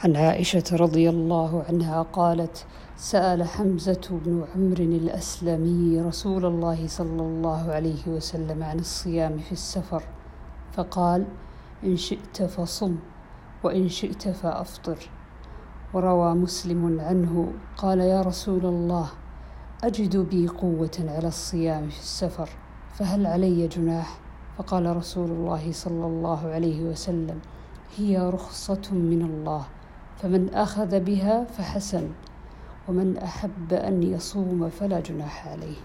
عن عائشة رضي الله عنها قالت سأل حمزة بن عمرو الأسلمي رسول الله صلى الله عليه وسلم عن الصيام في السفر فقال إن شئت فصم وإن شئت فأفطر. وروى مسلم عنه قال يا رسول الله أجد بي قوة على الصيام في السفر فهل علي جناح؟ فقال رسول الله صلى الله عليه وسلم هي رخصة من الله. فمن أخذ بها فحسن ومن أحب أن يصوم فلا جناح عليه.